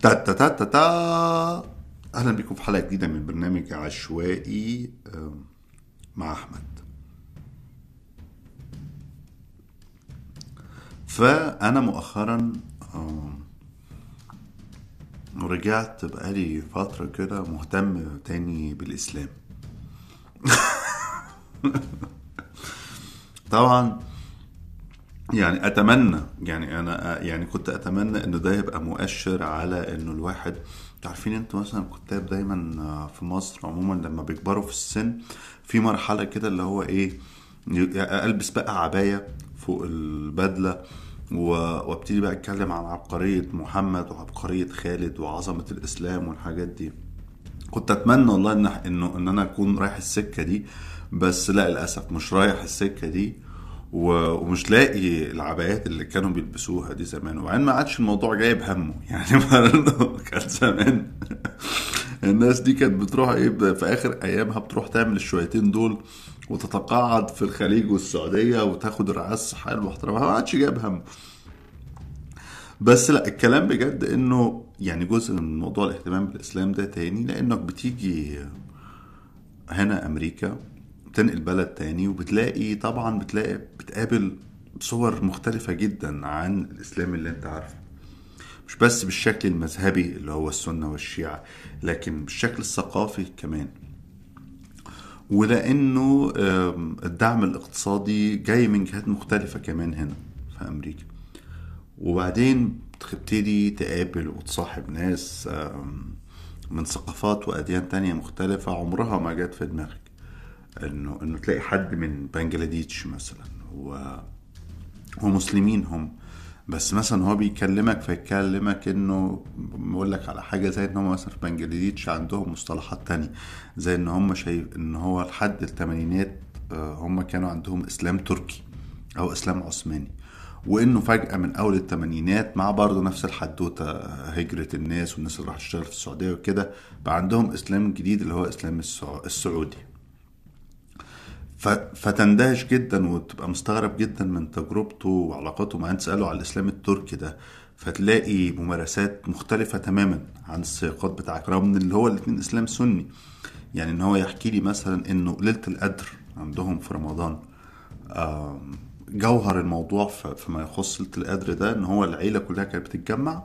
تا تا تا تا تا. أهلا بكم في حلقة جديدة من برنامج عشوائي مع أحمد. فأنا مؤخرا رجعت بقالي فترة كده مهتم تاني بالإسلام. طبعا يعني أتمنى يعني أنا يعني كنت أتمنى إن ده يبقى مؤشر على إنه الواحد عارفين أنتوا مثلا كتاب دايما في مصر عموما لما بيكبروا في السن في مرحلة كده اللي هو إيه ألبس بقى عباية فوق البدلة وأبتدي بقى أتكلم عن عبقرية محمد وعبقرية خالد وعظمة الإسلام والحاجات دي. كنت أتمنى والله إن إنه إن أنا أكون رايح السكة دي بس لا للأسف مش رايح السكة دي. ومش لاقي العبايات اللي كانوا بيلبسوها دي زمان. وبعدين ما عادش الموضوع جايب همه. يعني كان زمان الناس دي كانت بتروح إيه في آخر أيامها بتروح تعمل الشويتين دول وتتقاعد في الخليج والسعودية وتاخد الرعايه الصحيه المحترمه ما عادش جايب همه. بس لا الكلام بجد إنه يعني جزء من موضوع الاهتمام بالإسلام ده تاني لأنك بتيجي هنا أمريكا بتنقل بلد تاني وبتلاقي طبعا بتلاقي بتقابل صور مختلفة جدا عن الإسلام اللي أنت عارفه. مش بس بالشكل المذهبي اللي هو السنة والشيعة لكن بالشكل الثقافي كمان. ولأنه آم، الدعم الاقتصادي جاي من جهات مختلفة كمان هنا في أمريكا. وبعدين بتبتدي تقابل وتصاحب ناس من ثقافات وأديان تانية مختلفة عمرها ما جت في دماغك. انه إنه تلاقي حد من بنجلاديش مثلا. و ومسلمين هم. بس مثلا هو بيكلمك فيكلمك إنه بيقول لك على حاجة زي إن هم مثلا في بنجلاديش عندهم مصطلحات تانية. زي إن هم شايف إن هو لحد الثمانينات هم كانوا عندهم إسلام تركي أو إسلام عثماني. وإنه فجأة من أول الثمانينات مع برضه نفس الحدوتة هجرة الناس والناس اللي راح تشتغل في السعودية وكده بقى عندهم إسلام جديد اللي هو إسلام السع- السعودي. فتندهش جدا وتبقى مستغرب جدا من تجربته وعلاقاته معاه تسأله على الإسلام التركي ده. فتلاقي ممارسات مختلفة تماما عن السياقات بتاعك رغم اللي هو الاتنين إسلام سني. يعني إن هو يحكي لي مثلا إنه ليلة القدر عندهم في رمضان جوهر الموضوع فيما يخص ليلة القدر ده إن هو العيلة كلها كانت بتتجمع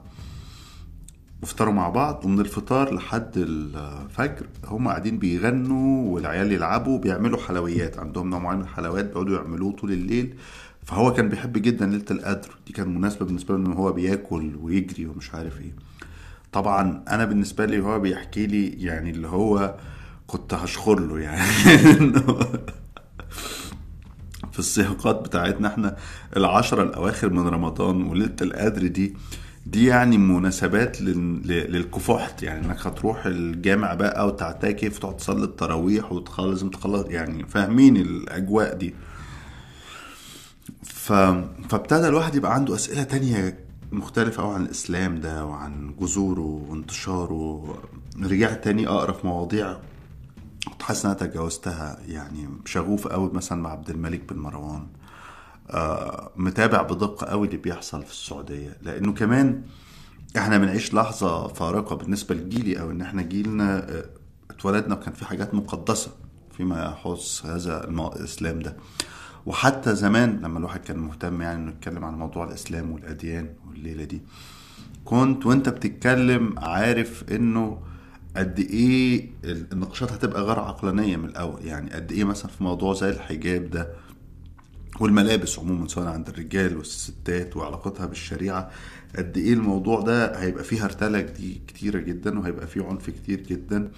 وافطروا مع بعض ومن الفطار لحد الفجر. هم قاعدين بيغنوا والعيال يلعبوا بيعملوا حلويات. عندهم نوع معين من الحلويات بيقعدوا يعملوه طول الليل. فهو كان بيحب جدا ليلة القدر. دي كانت مناسبة بالنسبة له إن هو بياكل ويجري ومش عارف إيه. طبعا أنا بالنسبة لي هو بيحكي لي يعني اللي هو كنت هشخر له يعني. في السياقات بتاعتنا إحنا العشرة الأواخر من رمضان وليلة القدر دي دي يعني مناسبات للكفحت. يعني انك هتروح الجامع بقى وتعتكف وتقعد تصلي التراويح وتخلص تخلص يعني فاهمين الأجواء دي. ف... فابتدى الواحد يبقى عنده أسئلة تانية مختلفة أوي عن الإسلام ده وعن جذوره وانتشاره. رجعت تاني أقرأ في مواضيع كنت حاسس إن أنا تجاوزتها يعني شغوف قوي مثلا مع عبد الملك بن مروان. متابع بدقة قوي اللي بيحصل في السعودية. لأنه كمان إحنا بنعيش لحظة فارقة بالنسبة لجيلي أو إن إحنا جيلنا آه، اتولدنا وكان في حاجات مقدسة فيما يخص هذا الإسلام ده. وحتى زمان لما الواحد كان مهتم يعني إنه يتكلم عن موضوع الإسلام والأديان والليلة دي كنت وأنت بتتكلم عارف إنه قد إيه النقاشات هتبقى غير عقلانية من الأول. يعني قد إيه مثلا في موضوع زي الحجاب ده والملابس عموما سواء عند الرجال والستات وعلاقتها بالشريعة قد إيه الموضوع ده هيبقى فيه هرتلة كتيرة جدا وهيبقى فيه عنف كتير جدا.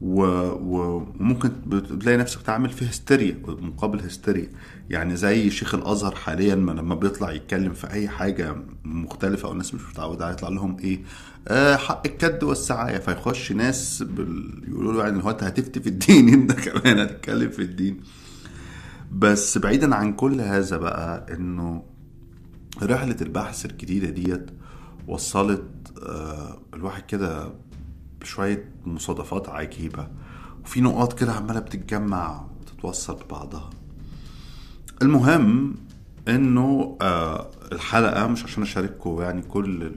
و... و... وممكن بتلاقي نفسك بتعمل في هستيريا مقابل هستيريا. يعني زي شيخ الأزهر حاليا ما لما بيطلع يتكلم في أي حاجة مختلفة أو الناس مش متعودة عليها يطلع لهم إيه؟ آه حق الكد والسعاية. فيخش ناس بال... يقولوا له يعني هو أنت هتفتي في الدين أنت كمان هتتكلم في الدين. بس بعيدا عن كل هذا بقى إنه رحلة البحث الجديدة ديت وصلت آه، الواحد كده بشوية مصادفات عجيبة وفي نقاط كده عمالة بتتجمع وتتوصل ببعضها. المهم إنه آه الحلقة مش عشان أشارككم يعني كل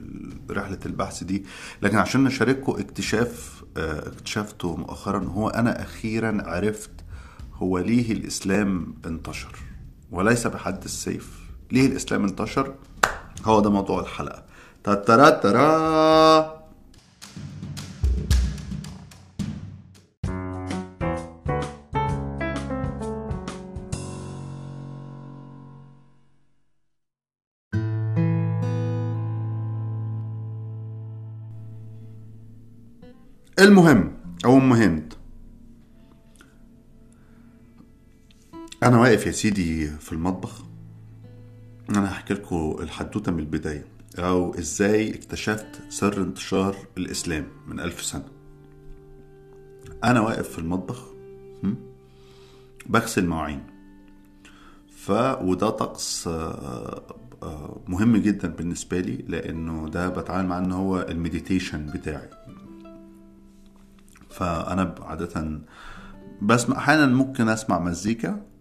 رحلة البحث دي لكن عشان أشارككم اكتشاف آه اكتشفته مؤخرا هو أنا أخيرا عرفت هو ليه الإسلام انتشر وليس بحد السيف. ليه الإسلام انتشر؟ هو ده موضوع الحلقة. تترا ترا المهم أو ام أنا واقف يا سيدي في المطبخ. أنا هحكي لكم الحدوتة من البداية. أو إزاي اكتشفت سر انتشار الإسلام من ألف سنة. أنا واقف في المطبخ? بغسل مواعين. ف وده طقس آه، آه، مهم جدا بالنسبة لي لأنه ده بتعامل معاه إن هو ال meditation بتاعي. فأنا عادة بسمع أحيانا ممكن أسمع مزيكا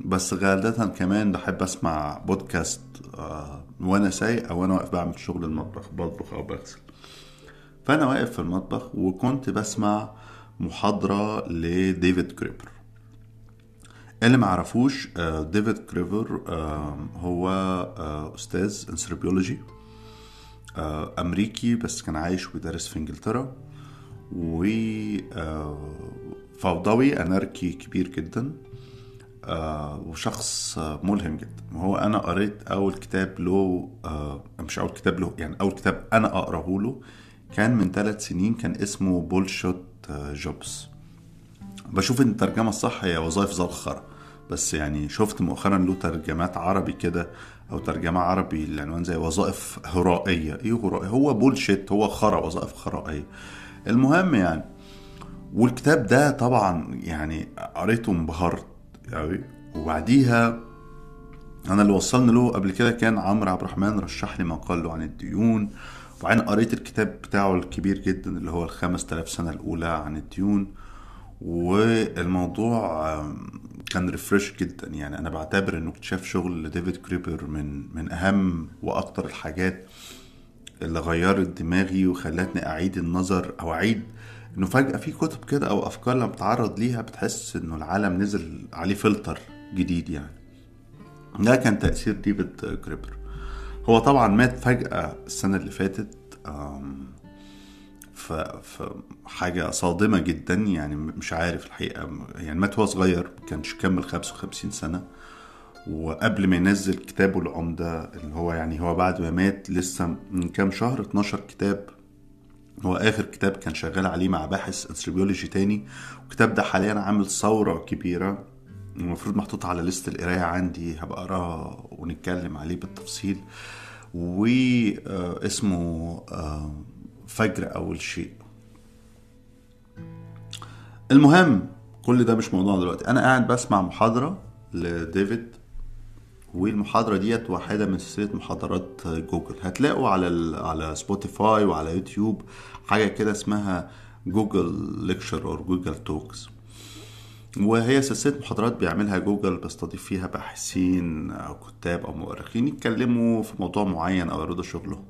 بس غالبا كمان بحب أسمع بودكاست آه، وأنا سايق أو وأنا واقف بعمل شغل المطبخ بطبخ أو بغسل. فأنا واقف في المطبخ وكنت بسمع محاضرة لديفيد جريبر. اللي ما عرفوش آه، ديفيد جريبر هو آه، أستاذ أنثروبولوجي آه، أمريكي بس كان عايش وبيدرس في إنجلترا. و فوضوي أناركي كبير جدا. آه، وشخص آه، ملهم جدا. وهو أنا قريت أول كتاب له آه، مش أول كتاب له يعني أول كتاب أنا أقرأه له كان من ثلاث سنين كان اسمه بولشوت جوبز بشوف إن الترجمة الصح هي وظائف زي الخرا بس يعني شفت مؤخرا له ترجمات عربي كده أو ترجمة عربي العنوان زي وظائف هرائية. إيه هرائية؟ هو bullshit هو خرا وظائف خرائية. المهم يعني والكتاب ده طبعا يعني قريته انبهرت. قوي وبعديها أنا اللي وصلني له قبل كده كان عمرو عبد الرحمن رشح لي مقال له عن الديون وبعدين قريت الكتاب بتاعه الكبير جدا اللي هو ال 5000 سنة الأولى عن الديون. والموضوع كان refresh جدا. يعني أنا بعتبر إنه اكتشاف شغل ديفيد جريبر من من أهم وأكتر الحاجات اللي غيرت دماغي وخلتني أعيد النظر أو أعيد إنه فجأة في كتب كده أو أفكار لما بتعرض ليها بتحس إنه العالم نزل عليه فلتر جديد يعني. ده كان تأثير ديفيد جريبر. هو طبعا مات فجأة السنة اللي فاتت ف حاجة صادمة جدا يعني مش عارف الحقيقة. يعني مات وهو صغير كانش كمل 55 سنة. وقبل ما ينزل كتابه العمدة اللي هو يعني هو بعد ما مات لسه من كام شهر 12 كتاب هو آخر كتاب كان شغال عليه مع باحث انثروبيولوجي تاني. والكتاب ده حاليا عامل ثورة كبيرة. المفروض محطوط على ليست القراية عندي. هبقى أقراه ونتكلم عليه بالتفصيل. واسمه فجر أول شيء. المهم كل ده مش موضوع دلوقتي. أنا قاعد بسمع محاضرة لديفيد. والمحاضرة ديت واحدة من سلسلة محاضرات جوجل. هتلاقوا على ال... على سبوتيفاي وعلى يوتيوب حاجة كده اسمها Google Lecture أو Google Talks. وهي سلسلة محاضرات بيعملها جوجل بيستضيف فيها باحثين أو كتاب أو مؤرخين يتكلموا في موضوع معين أو يعرضوا شغلهم.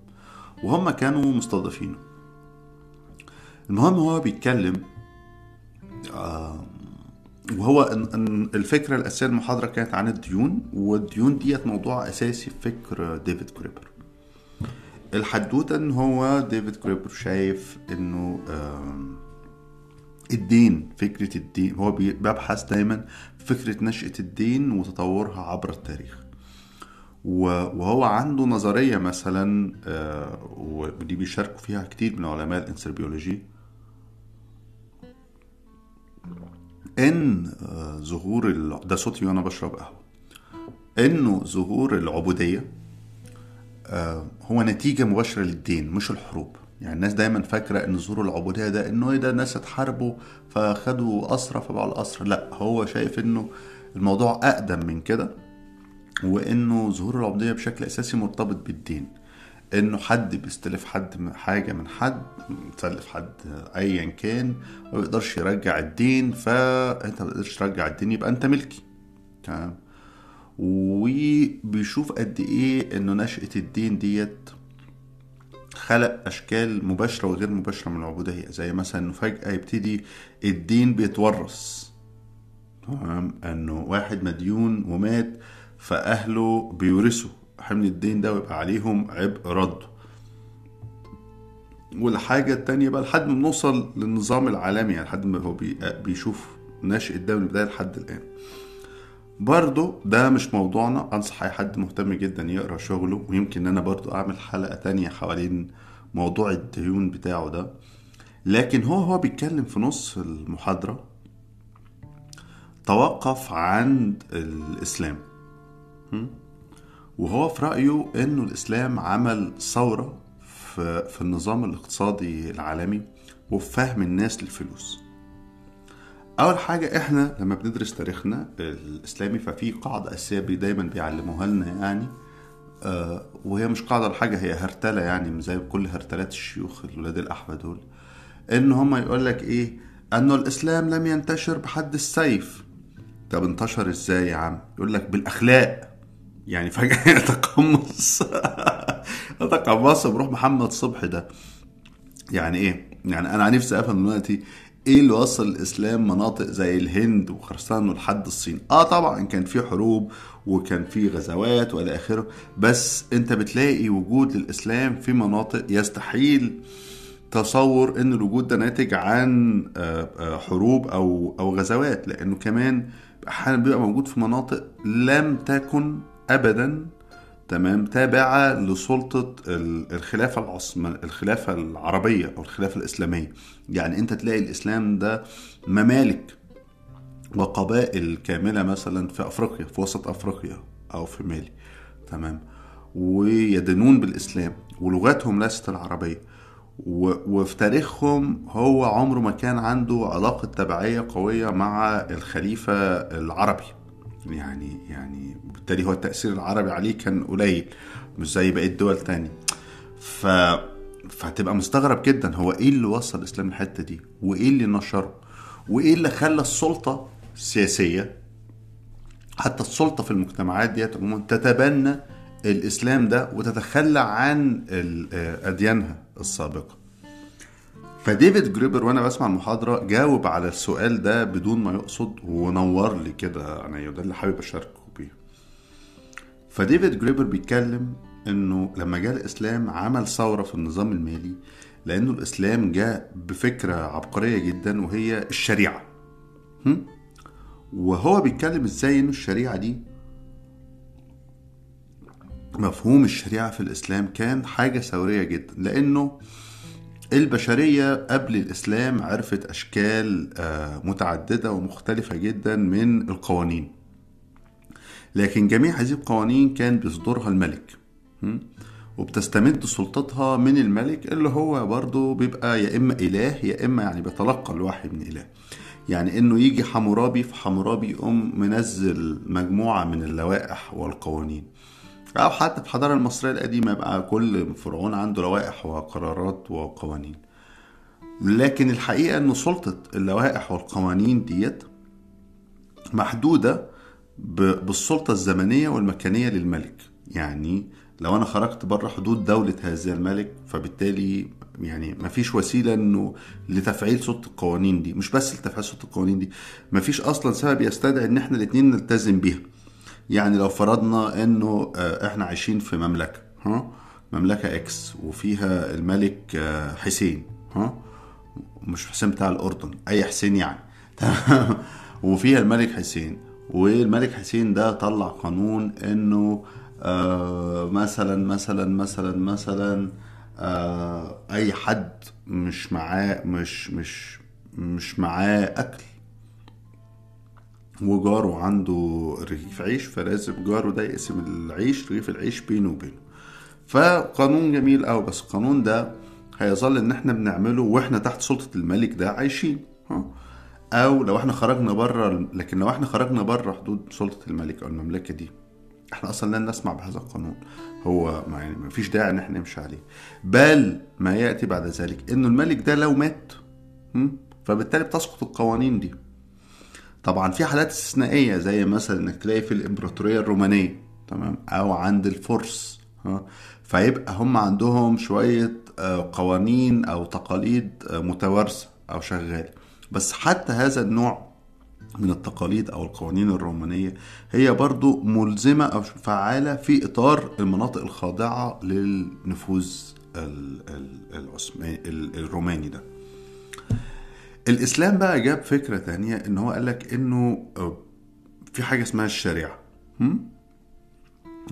وهم كانوا مستضيفينه. المهم هو بيتكلم آه وهو إن الفكرة الأساسية المحاضرة كانت عن الديون والديون ديت موضوع أساسي في فكر ديفيد جريبر. الحدوتة إن هو ديفيد جريبر شايف آم، الدين فكرة الدين هو بي- بيبحث دايما في فكرة نشأة الدين وتطورها عبر التاريخ. وهو عنده نظرية مثلا آه، ودي بيشاركوا فيها كتير من علماء الانثروبيولوجي إن آه، ظهور ال... ده صوتي وأنا بشرب قهوه انه ظهور العبودية آه، هو نتيجة مباشرة للدين مش الحروب. يعني الناس دايما فاكرة إن ظهور العبودية ده إنه إيه ده ناس اتحاربوا فخدوا اسرى فبقوا الاسرى لا هو شايف إنه الموضوع أقدم من كده وإنه ظهور العبودية بشكل أساسي مرتبط بالدين. إنه حد بيستلف حد حاجة من حد متسلف حد ايا كان ما بيقدرش يرجع الدين فأنت ما تقدرش ترجع الدين يبقى أنت ملكي. تمام؟ وبيشوف قد إيه إنه نشأة الدين ديت خلق أشكال مباشرة وغير مباشرة من العبودية. زي مثلا إنه فجأة يبتدي الدين بيتورث. تمام؟ إنه واحد مديون ومات فأهله بيورثوا حمل الدين ده ويبقى عليهم عبء رده والحاجة التانية بقى لحد ما بنوصل للنظام العالمي يعني لحد ما هو بي- بيشوف ده من البداية لحد الآن. برضو ده مش موضوعنا أنصح أي حد مهتم جدا يقرأ شغله ويمكن أنا برضو أعمل حلقة تانية حوالين موضوع الديون بتاعه ده. لكن هو هو بيتكلم في نص المحاضرة. توقف عند الإسلام. م? وهو في رأيه إنه الإسلام عمل ثورة في, في النظام الاقتصادي العالمي وفي فهم الناس للفلوس. أول حاجة إحنا لما بندرس تاريخنا الإسلامي ففي قاعدة أساسية دايما بيعلموها لنا يعني آه وهي مش قاعدة ولا حاجة هي هرتلة يعني زي كل هرتلات الشيوخ الولاد الأحبة دول. إن هما يقول لك إيه؟ أنه الإسلام لم ينتشر بحد السيف. طب انتشر إزاي يا عم؟ يقول لك بالأخلاق. يعني فجأة يتقمص يتقمص بروح محمد صبحي ده يعني إيه؟ يعني أنا نفسي أفهم دلوقتي إيه اللي وصل الإسلام مناطق زي الهند وخرسان ولحد الصين؟ آه طبعا كان في حروب وكان في غزوات وإلى آخره بس أنت بتلاقي وجود للإسلام في مناطق يستحيل تصور إن الوجود ده ناتج عن آه، آه، حروب أو أو غزوات لأنه كمان أحيانا بيبقى موجود في مناطق لم تكن ابدا تمام تابعة لسلطة ال- الخلافة العثم الخلافة العربية أو الخلافة الإسلامية. يعني أنت تلاقي الإسلام ده ممالك وقبائل كاملة مثلا في أفريقيا في وسط أفريقيا أو في مالي تمام ويدينون بالإسلام ولغتهم ليست العربية. و- وفي تاريخهم هو عمره ما كان عنده علاقة تبعية قوية مع الخليفة العربي. يعني يعني بالتالي هو التأثير العربي عليه كان قليل مش زي بقية دول تاني. ف فهتبقى مستغرب جدا هو إيه اللي وصل الاسلام للحتة دي؟ وإيه اللي نشره؟ وإيه اللي خلى السلطة السياسيه حتى السلطة في المجتمعات ديت عموما تتبنى الإسلام ده وتتخلى عن آه، أديانها السابقة. فديفيد جريبر وأنا بسمع المحاضرة جاوب على السؤال ده بدون ما يقصد ونور لي كده أنا ده اللي حابب أشاركه بيه فديفيد جريبر بيتكلم إنه لما جاء الإسلام عمل ثورة في النظام المالي لأنه الإسلام جاء بفكرة عبقرية جدا وهي الشريعة؟ وهو بيتكلم إزاي إنه الشريعة دي مفهوم الشريعة في الإسلام كان حاجة ثورية جدا لأنه البشرية قبل الإسلام عرفت أشكال آه، متعددة ومختلفة جدا من القوانين لكن جميع هذه القوانين كان بيصدرها الملك? وبتستمد سلطتها من الملك اللي هو برضه بيبقى يا إما إله يا إما يعني بيتلقى الوحي من إله يعني إنه يجي حمورابي فحمورابي يقوم منزل مجموعة من اللوائح والقوانين أو حتى في الحضارة المصرية القديمة يبقى كل فرعون عنده لوائح وقرارات وقوانين. لكن الحقيقة أن سلطة اللوائح والقوانين ديت محدودة بالسلطة الزمنية والمكانية للملك. يعني لو أنا خرجت بره حدود دولة هذا الملك فبالتالي يعني مفيش وسيلة إنه لتفعيل سلطة القوانين دي. مش بس لتفعيل سلطة القوانين دي مفيش أصلا سبب يستدعي إن إحنا الاتنين نلتزم بيها. يعني لو فرضنا إنه آه، إحنا عايشين في مملكة ها؟ مملكة إكس وفيها الملك آه، حسين ها؟ مش حسين بتاع الأردن أي حسين يعني. وفيها الملك حسين والملك حسين ده طلع قانون إنه آه مثلا مثلا مثلا مثلا أي حد مش معاه مش مش مش معاه أكل وجاره عنده رغيف عيش فلازم جاره ده يقسم العيش رغيف العيش بينه وبينه. فقانون جميل قوي بس القانون ده هيظل إن إحنا بنعمله وإحنا تحت سلطة الملك ده عايشين أو لو إحنا خرجنا بره لكن لو إحنا خرجنا بره حدود سلطة الملك أو المملكة دي إحنا أصلا لن نسمع بهذا القانون. هو ما يعني ما فيش داعي إن إحنا نمشي عليه. بل ما يأتي بعد ذلك إنه الملك ده لو مات فبالتالي بتسقط القوانين دي. طبعا في حالات استثنائية زي مثلا إنك تلاقي في الإمبراطورية الرومانية تمام؟ أو عند الفرس فيبقى هم عندهم شوية آه، قوانين أو تقاليد آه، متوارثة أو شغالة. بس حتى هذا النوع من التقاليد أو القوانين الرومانية هي برضو ملزمة أو فعالة في إطار المناطق الخاضعة للنفوذ ال- ال- العثماني ال- الروماني ده. الإسلام بقى جاب فكرة تانية إن هو قال لك إنه آه، في حاجة اسمها الشريعة؟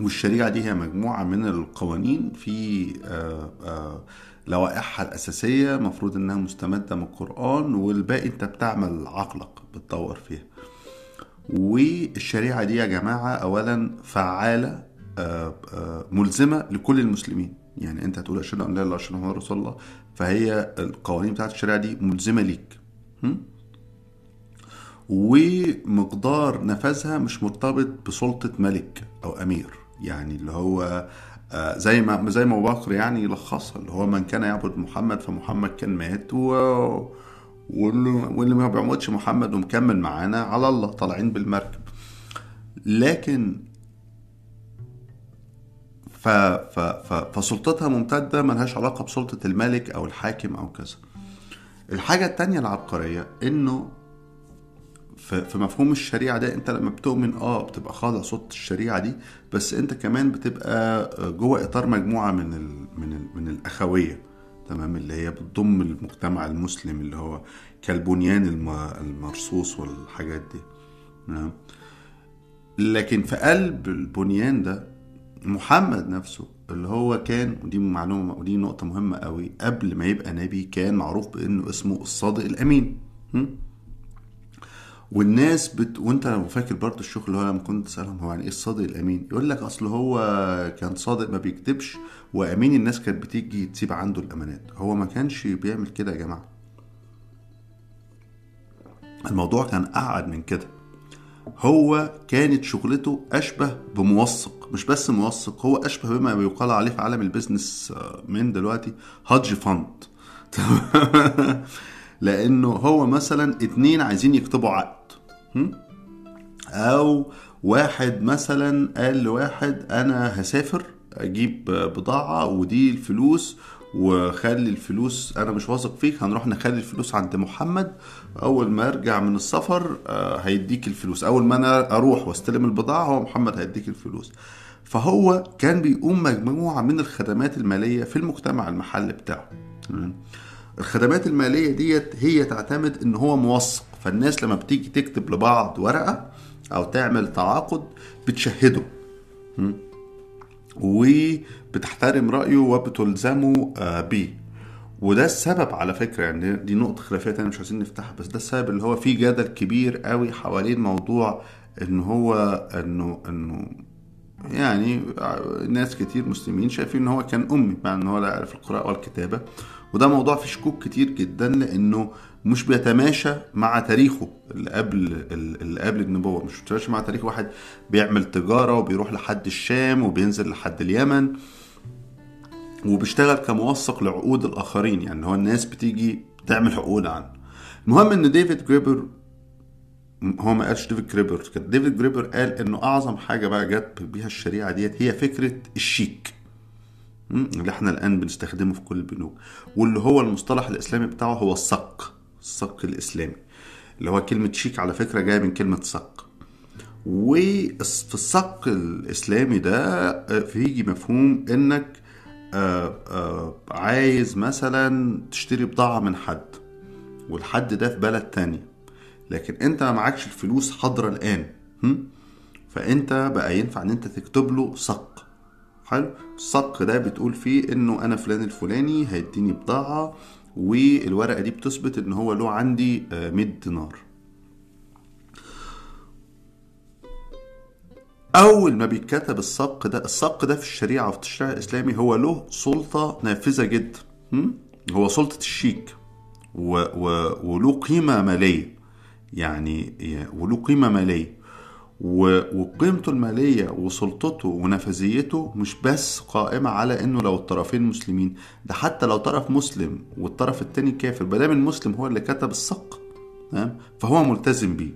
والشريعة دي هي مجموعة من القوانين في آه، آه، لوائحها الأساسية مفروض إنها مستمدة من القرآن والباقي أنت بتعمل عقلك بتطور فيها والشريعة دي يا جماعة اولا فعالة ملزمة لكل المسلمين يعني أنت هتقول أشهد أن لا إله إلا الله رسول الله فهي القوانين بتاعت الشريعة دي ملزمة ليك؟ ومقدار نفاذها مش مرتبط بسلطة ملك أو أمير. يعني اللي هو آه، زي ما زي ما بكر يعني يلخصها اللي هو من كان يعبد محمد فمحمد كان مات و واللي واللي ما بيعبدش محمد ومكمل معانا على الله طالعين بالمركب. لكن ف ف ف فسلطتها ممتدة ملهاش علاقة بسلطة الملك أو الحاكم أو كذا. الحاجة التانية العبقرية إنه في مفهوم الشريعة ده أنت لما بتؤمن آه بتبقى خاضع صوت الشريعة دي بس أنت كمان بتبقى جوه إطار مجموعة من ال من ال من الأخوية تمام؟ اللي هي بتضم المجتمع المسلم اللي هو كالبنيان الم- المرصوص والحاجات دي تمام؟ لكن في قلب البنيان ده محمد نفسه اللي هو كان ودي معلومة ودي نقطة مهمة قوي قبل ما يبقى نبي كان معروف بإنه اسمه الصادق الأمين. م? والناس بت... وأنت لو فاكر برضه الشغل اللي هو لما كنت تسألهم هو يعني إيه الصادق الأمين؟ يقول لك أصل هو كان صادق ما بيكذبش وأمين الناس كانت بتيجي تسيب عنده الأمانات. هو ما كانش بيعمل كده يا جماعة. الموضوع كان اعقد من كده. هو كانت شغلته أشبه بموثق. مش بس موثق هو أشبه بما يقال عليه في عالم البيزنس آه، من دلوقتي هادج فند لأنه هو مثلا اتنين عايزين يكتبوا عقد؟ أو واحد مثلا قال لواحد أنا هسافر أجيب بضاعة ودي الفلوس وخلي الفلوس أنا مش واثق فيك هنروح نخلي الفلوس عند محمد. أول ما أرجع من السفر آه، هيديك الفلوس. أول ما أنا أروح واستلم البضاعة هو محمد هيديك الفلوس. فهو كان بيقوم مجموعة من الخدمات المالية في المجتمع المحلي بتاعه؟ الخدمات المالية ديت هي تعتمد إن هو موثق فالناس لما بتيجي تكتب لبعض ورقة أو تعمل تعاقد بتشهده? وبتحترم رأيه وبتلزمه آه، بيه وده السبب على فكرة يعني دي نقطة خلافية تانية مش عايزين نفتحها بس ده السبب اللي هو فيه جدل كبير قوي حوالين موضوع إن هو انه إنه يعني ناس كتير مسلمين شايفين إن هو كان أمي مع إن هو لا يعرف القراءة والكتابه وده موضوع فيه شكوك كتير جدا لأنه مش بيتماشى مع تاريخه اللي قبل اللي قبل النبوه مش بيتماشى مع تاريخ واحد بيعمل تجارة وبيروح لحد الشام وبينزل لحد اليمن وبيشتغل كموثق لعقود الآخرين يعني هو الناس بتيجي تعمل عقود عنه. المهم إن ديفيد جريبر هو ما قالش ديفيد جريبر كده ديفيد جريبر قال إنه أعظم حاجة بقى جت بيها الشريعة ديت هي فكرة الشيك? اللي إحنا الآن بنستخدمه في كل البنوك. واللي هو المصطلح الإسلامي بتاعه هو الصك الصك الإسلامي. اللي هو كلمة شيك على فكرة جاية من كلمة صك وفي الصك الإسلامي ده فيجي مفهوم إنك آه، آه، عايز مثلا تشتري بضاعة من حد. والحد ده في بلد تاني لكن انت ما معكش الفلوس حاضرة الآن. هم؟ فانت بقى ينفع ان انت تكتب له صك. حلو؟ الصك ده بتقول فيه انه أنا فلان الفلاني هيديني بضاعة والورقة دي بتثبت ان هو له عندي آه، 100 دينار. أول ما بيتكتب الصك ده الصك ده في الشريعة وفي التشريع الإسلامي هو له سلطة نافذة جدا؟ هو سلطة الشيك و و وله قيمة مالية. يعني وله قيمه ماليه و- وقيمته المالية وسلطته ونفذيته مش بس قائمة على إنه لو الطرفين مسلمين ده حتى لو طرف مسلم والطرف التاني كافر مادام المسلم هو اللي كتب تمام فهو ملتزم بيه?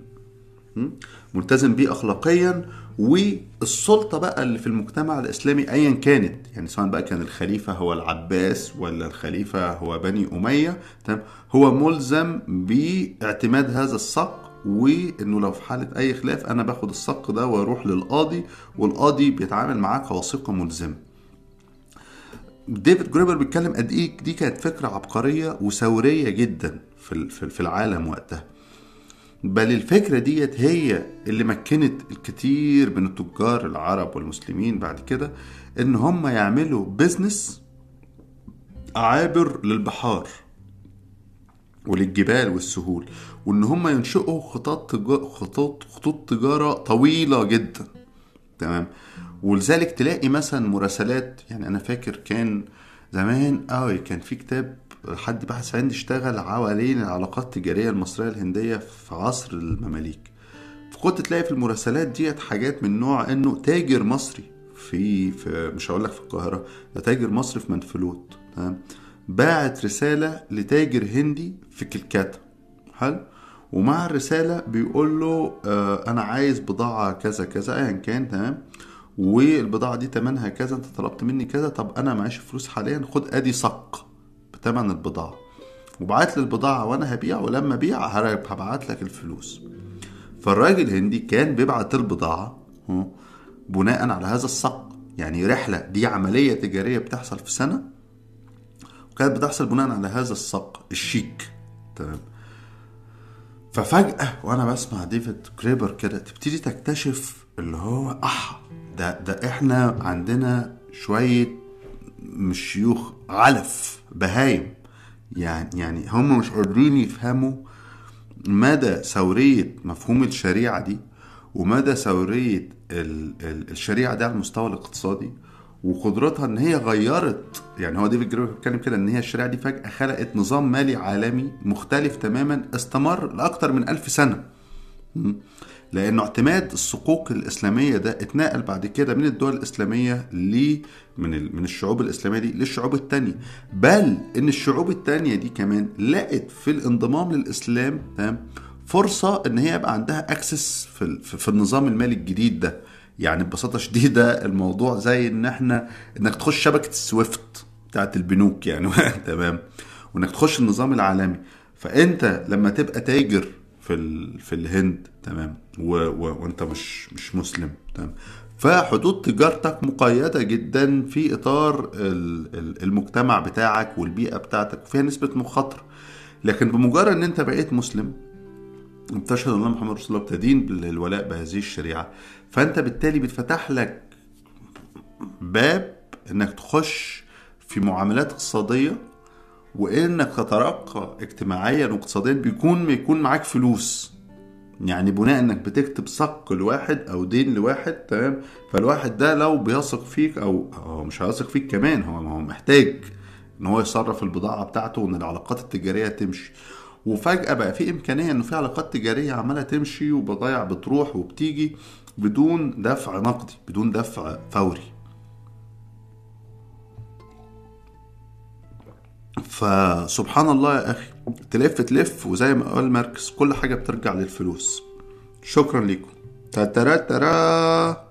ملتزم بيه اخلاقيا والسلطة بقى اللي في المجتمع الإسلامي ايا كانت يعني سواء بقى كان الخليفة هو العباس ولا الخليفة هو بني أمية تمام؟ هو ملزم باعتماد هذا الصك وإنه لو في حالة أي خلاف أنا باخد الصك ده وأروح للقاضي والقاضي بيتعامل معاه كوثيقة ملزمة. ديفيد جريبر بيتكلم قد إيه؟ دي كانت فكرة عبقرية وثورية جدا في في العالم وقتها. بل الفكرة ديت هي اللي مكنت الكثير من التجار العرب والمسلمين بعد كده إن هم يعملوا business عابر للبحار وللجبال والسهول وإن هم ينشئوا خطوط خطوط خطوط تجارة طويلة جدا. تمام؟ ولذلك تلاقي مثلا مراسلات يعني أنا فاكر كان زمان قوي كان في كتاب حد بحث عندي اشتغل حوالين العلاقات التجارية المصرية الهندية في عصر المماليك. فكنت تلاقي في المراسلات ديت حاجات من نوع إنه تاجر مصري في, في مش هقول لك في القاهرة ده تاجر مصري في منفلوت تمام؟ باعت رسالة لتاجر هندي في كلكاتا حلو؟ ومع الرسالة بيقول له آه أنا عايز بضاعة كذا كذا ايا كان تمام؟ والبضاعة دي تمنها كذا أنت طلبت مني كذا طب أنا معيش فلوس حاليا خد أدي صق بتمن البضاعة. وبعت لي البضاعة وأنا هبيع ولما أبيع هبعت لك الفلوس. فالراجل الهندي كان بيبعت البضاعة بناء على هذا الصك يعني رحلة دي عملية تجارية بتحصل في سنة وكانت بتحصل بناء على هذا الصك الشيك. تمام. ففجأة وأنا بسمع ديفيد جريبر كده تبتدي تكتشف اللي هو أح ده ده إحنا عندنا شوية مش شيوخ علف بهايم. يعني يعني هم مش قادرين يفهموا مدى ثورية مفهوم الشريعة دي ومدى ثورية الشريعة دي على المستوى الاقتصادي وقدرتها إن هي غيرت. يعني هو ديفيد جريبر بيتكلم كده إن هي الشريعة دي فجأة خلقت نظام مالي عالمي مختلف تماما استمر لاكثر من ألف سنة. لأنه اعتماد الصكوك الإسلامية ده اتنقل بعد كده من الدول الإسلامية ل من من الشعوب الإسلامية دي للشعوب الثانية بل إن الشعوب الثانية دي كمان لقت في الانضمام للإسلام تمام فرصة إن هي يبقى عندها access في, في النظام المالي الجديد ده. يعني ببساطة شديدة الموضوع زي إن إحنا إنك تخش شبكة ال SWIFT بتاعت البنوك يعني. تمام. وإنك تخش النظام العالمي. فأنت لما تبقى تاجر في ال... في الهند تمام و... و... وانت مش مش مسلم تمام. فحدود تجارتك مقيدة جدا في إطار المجتمع بتاعك والبيئة بتاعتك وفيها نسبة مخاطرة. لكن بمجرد أن أنت بقيت مسلم تشهد أن محمد رسول الله بتدين بالولاء بهذه الشريعة فأنت بالتالي بتفتح لك باب إنك تخش في معاملات اقتصادية وإنك تترقى اجتماعيا واقتصاديا بيكون بيكون معاك فلوس. يعني بناء إنك بتكتب صك لواحد أو دين لواحد تمام؟ فالواحد ده لو بيثق فيك أو هو مش هيثق فيك كمان هو هو محتاج إن هو يصرف البضاعة بتاعته وإن العلاقات التجارية تمشي. وفجأة بقى في إمكانية إنه في علاقات تجارية عمالة تمشي وبضايع بتروح وبتيجي بدون دفع نقدي بدون دفع فوري. فسبحان الله يا أخي تلف تلف وزي ما قال ماركس كل حاجة بترجع للفلوس. شكرا لكم تترا ترا.